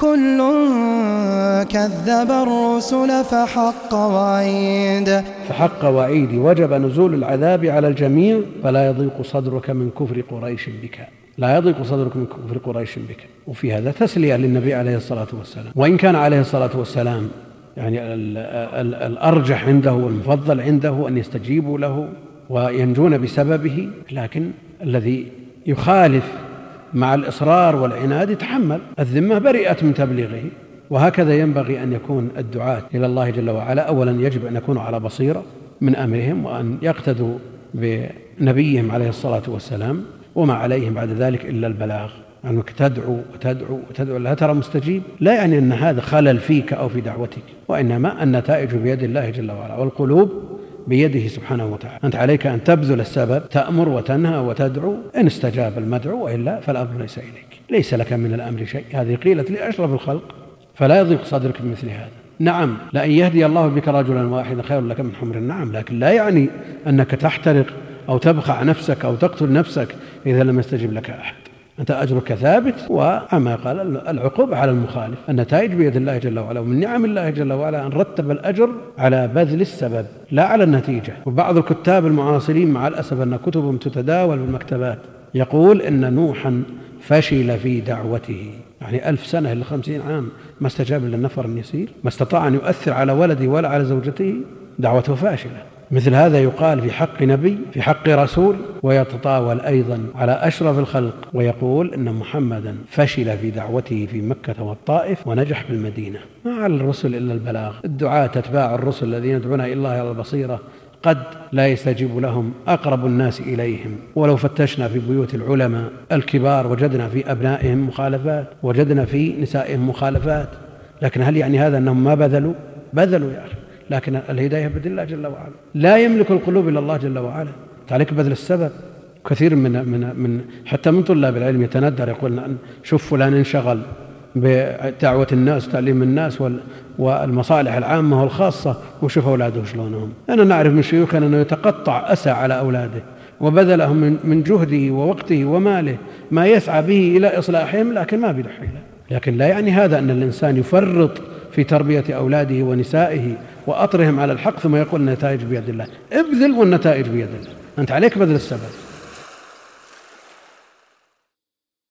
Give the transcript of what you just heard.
كل كذب الرسل فحق وعيد. فحق وعيدي وجب نزول العذاب على الجميع فلا يضيق صدرك من كفر قريش بك. لا يضيق صدرك من كفر قريش بك. وفي هذا تسلية للنبي عليه الصلاة والسلام. وإن كان عليه الصلاة والسلام يعني الأرجح عنده والمفضل عنده أن يستجيبوا له وينجون بسببه لكن الذي يخالف مع الإصرار والعناد يتحمل. الذمة برئت من تبليغه وهكذا ينبغي أن يكون الدعاة إلى الله جل وعلا أولا يجب أن يكونوا على بصيرة من أمرهم وأن يقتدوا بنبيهم عليه الصلاة والسلام وما عليهم بعد ذلك إلا البلاغ. أنك تدعو وتدعو وتدعو لا ترى مستجيب. لا يعني أن هذا خلل فيك أو في دعوتك وإنما النتائج بيد الله جل وعلا. والقلوب بيده سبحانه وتعالى. أنت عليك أن تبذل السبب تأمر وتنهى وتدعو. إن استجاب المدعو وإلا فالأمر ليس إليك. ليس لك من الأمر شيء. هذه قيلت لأشرف الخلق فلا يضيق صدرك بمثل هذا. نعم لأن يهدي الله بك رجلا واحدا خير لك من حمر. النعم لكن لا يعني أنك تحترق أو تبخع نفسك أو تقتل نفسك إذا لم يستجب لك أحد. أنت أجرك ثابت وأما قال العقوبة على المخالف. النتائج بيد الله جل وعلا ومن نعم الله جل وعلا أن رتب الأجر على بذل السبب لا على النتيجة. وبعض الكتاب المعاصرين مع الأسف أن كتبهم تتداول في المكتبات يقول إن نوحا فشل في دعوته. يعني ألف سنة إلى خمسين عام ما استجاب إلا النفر يسير ما استطاع أن يؤثر على ولده ولا على زوجته دعوته فاشلة. مثل هذا يقال في حق نبي في حق رسول ويتطاول أيضا على أشرف الخلق ويقول إن محمدا فشل في دعوته في مكة والطائف ونجح بالمدينة ما على الرسل إلا البلاغ. الدعاة أتباع الرسل الذين يدعون إلى الله على البصيره قد لا يستجيب لهم أقرب الناس إليهم. ولو فتشنا في بيوت العلماء الكبار وجدنا في أبنائهم مخالفات وجدنا في نسائهم مخالفات. لكن هل يعني هذا أنهم ما بذلوا؟ بذلوا يا أخي. لكن الهداية بيد الله جل وعلا. لا يملك القلوب إلا الله جل وعلا. عليك بذل السبب. كثير من من من حتى من طلاب العلم يتندر يقول شوف فلان انشغل بدعوة الناس تعليم الناس والمصالح العامة والخاصة وشوف أولاده شلونهم. أنا نعرف من شيوخنا أنه يتقطع أسى على أولاده وبذلهم من جهده ووقته وماله ما يسعى به إلى إصلاحهم لكن ما بيده حيلة لكن لا يعني هذا أن الإنسان يفرط في تربية أولاده ونسائه وأطرهم على الحق ثم يقول النتائج بيد الله. ابذل والنتائج بيد الله. أنت عليك بذل السبب.